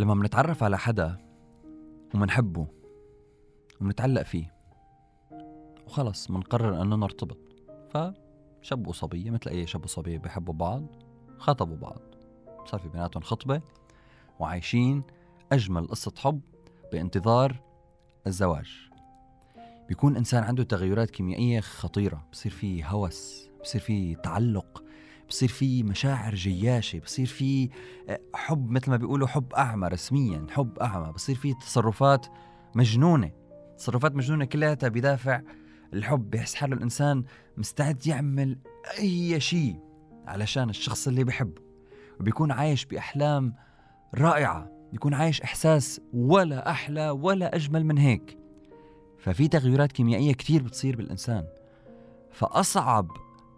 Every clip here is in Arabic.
لما منتعرف على حدا ومنحبه ومنتعلق فيه وخلص منقرر انه نرتبط. فشاب وصبية مثل أي شاب وصبية بيحبوا بعض خطبوا بعض. صار في بيناتهم خطبة وعايشين أجمل قصة حب بانتظار الزواج. بيكون إنسان عنده تغيرات كيميائية خطيرة بصير فيه هوس بصير فيه تعلق بصير في مشاعر جياشة بصير في آه، حب مثل ما بيقولوا حب أعمى رسميا حب أعمى بصير في تصرفات مجنونة تصرفات مجنونة كلها بدافع الحب. بيحس حاله الإنسان مستعد يعمل أي شيء علشان الشخص اللي بحبه. وبيكون عايش بأحلام رائعة بيكون عايش إحساس ولا أحلى ولا أجمل من هيك. ففي تغيرات كيميائية كتير بتصير بالإنسان. فأصعب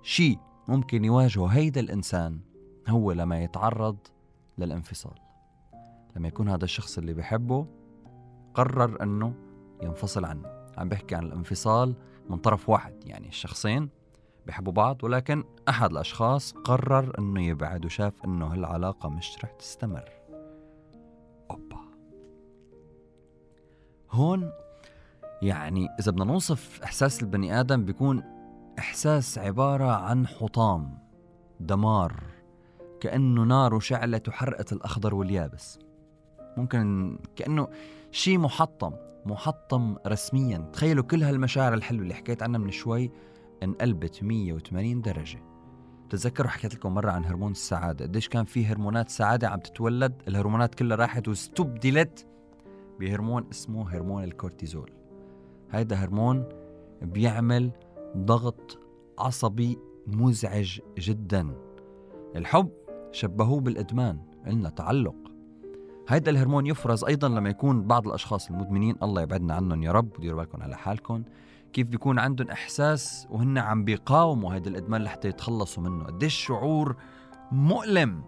شيء ممكن يواجهه هيدا الإنسان هو لما يتعرض للانفصال. لما يكون هذا الشخص اللي بحبه قرر أنه ينفصل عنه. عم بحكي عن الانفصال من طرف واحد يعني الشخصين بحبوا بعض ولكن أحد الأشخاص قرر أنه يبعد وشاف أنه هالعلاقة مش رح تستمر. أوبا. هون يعني إذا بدنا نوصف إحساس البني آدم بيكون إحساس عبارة عن حطام دمار كأنه نار شعلت وحرقت الأخضر واليابس. ممكن كأنه شيء محطم محطم رسميا. تخيلوا كل هالمشاعر الحلوة اللي حكيت عنها من شوي انقلبت 180 درجة. تذكروا حكيت لكم مرة عن هرمون السعادة. قديش كان في هرمونات سعادة عم تتولد؟ الهرمونات كلها راحت واستبدلت بهرمون اسمه هرمون الكورتيزول. هيدا هرمون بيعمل ضغط عصبي مزعج جدا. الحب شبهوه بالإدمان قلنا تعلق. هيدا الهرمون يفرز أيضا لما يكون بعض الأشخاص المدمنين الله يبعدنا عنهم يا رب وديروا بالكم على حالكم كيف بيكون عندهم إحساس وهن عم بيقاوموا هيدا الإدمان لحتى يتخلصوا منه. قديش شعور مؤلم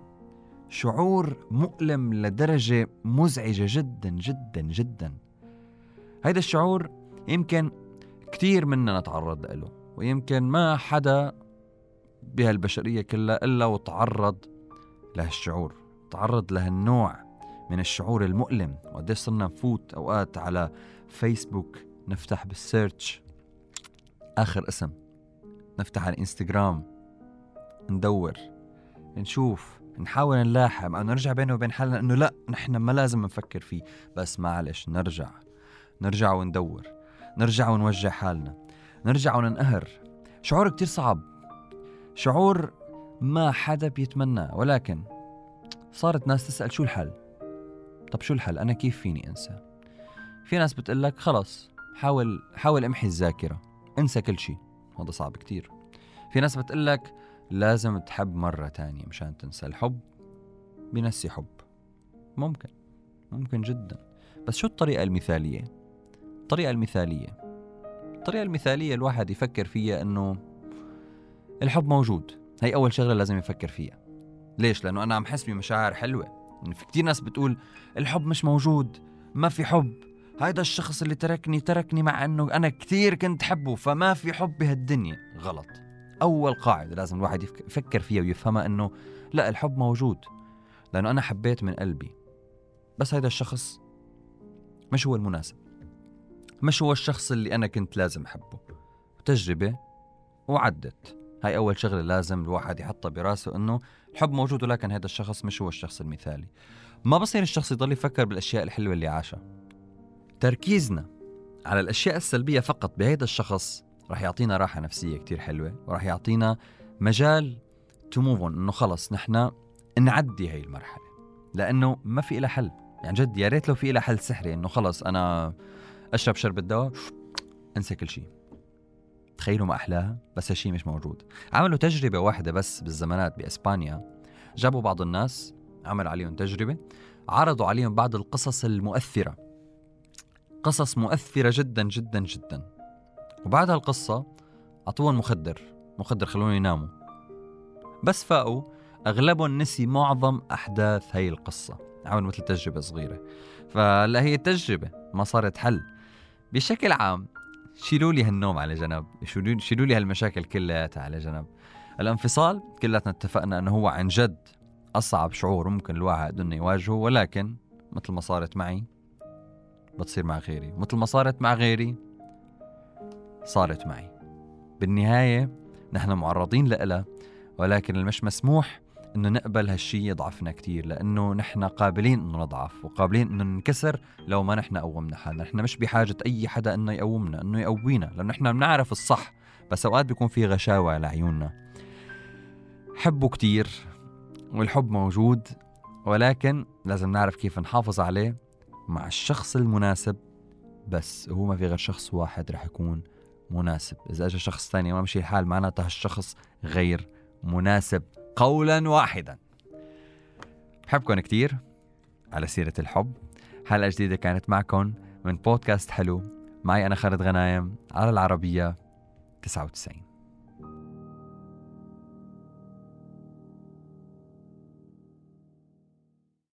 شعور مؤلم لدرجة مزعجة جدا جدا جدا. هيدا الشعور يمكن كتير مننا نتعرض له ويمكن ما حدا بهالبشرية كلها إلا وتعرض لهالشعور تعرض لهالنوع من الشعور المؤلم. وقديش صرنا نفوت أوقات على فيسبوك نفتح بالسيرش آخر اسم نفتح على الانستغرام ندور نشوف نحاول نلاحم أو نرجع بينه وبين حالنا إنه لا نحن ما لازم نفكر فيه. بس معلش نرجع نرجع وندور. نرجع ونوجه حالنا. نرجع وننقهر شعور كتير صعب. شعور ما حدا بيتمناه ولكن صارت ناس تسأل شو الحل؟ طب شو الحل؟ أنا كيف فيني أنسى؟ في ناس بتقلك خلص حاول حاول امحي الذاكرة. انسى كل شيء هذا صعب كتير. في ناس بتقلك لازم تحب مرة تانية مشان تنسى. الحب بنسي حب. ممكن. ممكن جدا. بس شو الطريقة المثالية؟ الطريقة المثالية. الطريقة المثالية الواحد يفكر فيها إنه الحب موجود. هي أول شغلة لازم يفكر فيها. ليش؟ لأنه أنا عم حس بمشاعر حلوة. يعني في كتير ناس بتقول الحب مش موجود ما في حب. هيدا الشخص اللي تركني تركني مع إنه أنا كثير كنت حبه فما في حب بهالدنيا. غلط. أول قاعدة لازم الواحد يفكر فيها ويفهمها إنه لا الحب موجود. لأنه أنا حبيت من قلبي. بس هيدا الشخص مش هو المناسب. مش هو الشخص اللي أنا كنت لازم أحبه. تجربة وعدت. هاي أول شغلة لازم الواحد يحطها براسه إنه الحب موجود ولكن هذا الشخص مش هو الشخص المثالي. ما بصير الشخص يضل يفكر بالأشياء الحلوة اللي عاشها. تركيزنا على الأشياء السلبية فقط بهيدا الشخص رح يعطينا راحة نفسية كتير حلوة ورح يعطينا مجال تموفون إنه خلص نحن نعدي هاي المرحلة. لأنه ما في إلها حل. يعني جد يا ريت لو في إلها حل سحري إنه خلص أنا أشرب شرب الدواء. انسى كل شيء. تخيلوا ما أحلاها بس هالشيء مش موجود. عملوا تجربة واحدة بس بالزمانات بإسبانيا. جابوا بعض الناس عملوا عليهم تجربة عرضوا عليهم بعض القصص المؤثرة. قصص مؤثرة جدا جدا جدا. وبعد هالقصة اعطوهم مخدر مخدر خلوهم يناموا. بس فاقوا أغلبهم نسي معظم أحداث هي القصة. عملوا مثل تجربة صغيرة. فلا هي تجربه ما صارت حل. بشكل عام شيلوا لي هالنوم على جنب. شيلوا لي هالمشاكل كلها على جنب. الانفصال كلاتنا اتفقنا إنه هو عن جد أصعب شعور ممكن الواحد إنه يواجهه ولكن مثل ما صارت معي بتصير مع غيري. مثل ما صارت مع غيري صارت معي. بالنهاية نحن معرضين لها ولكن المش مسموح إنه نقبل هالشي يضعفنا كتير لأنه نحن قابلين إنه نضعف وقابلين إنه ننكسر لو ما نحن قومنا حالنا. نحن مش بحاجة أي حدا إنه يقومنا إنه يقوينا لأنه نحن بنعرف الصح بس أوقات بيكون في غشاوة على عيوننا. حبه كتير والحب موجود ولكن لازم نعرف كيف نحافظ عليه مع الشخص المناسب بس هو ما في غير شخص واحد رح يكون مناسب. إذا أجى شخص ثاني ما مشي الحال معناتها هالشخص غير مناسب. قولا واحدا. بحبكم كتير على سيرة الحب. حلقة جديدة كانت معكم من بودكاست حلو. معي أنا خالد غنايم على العربية 99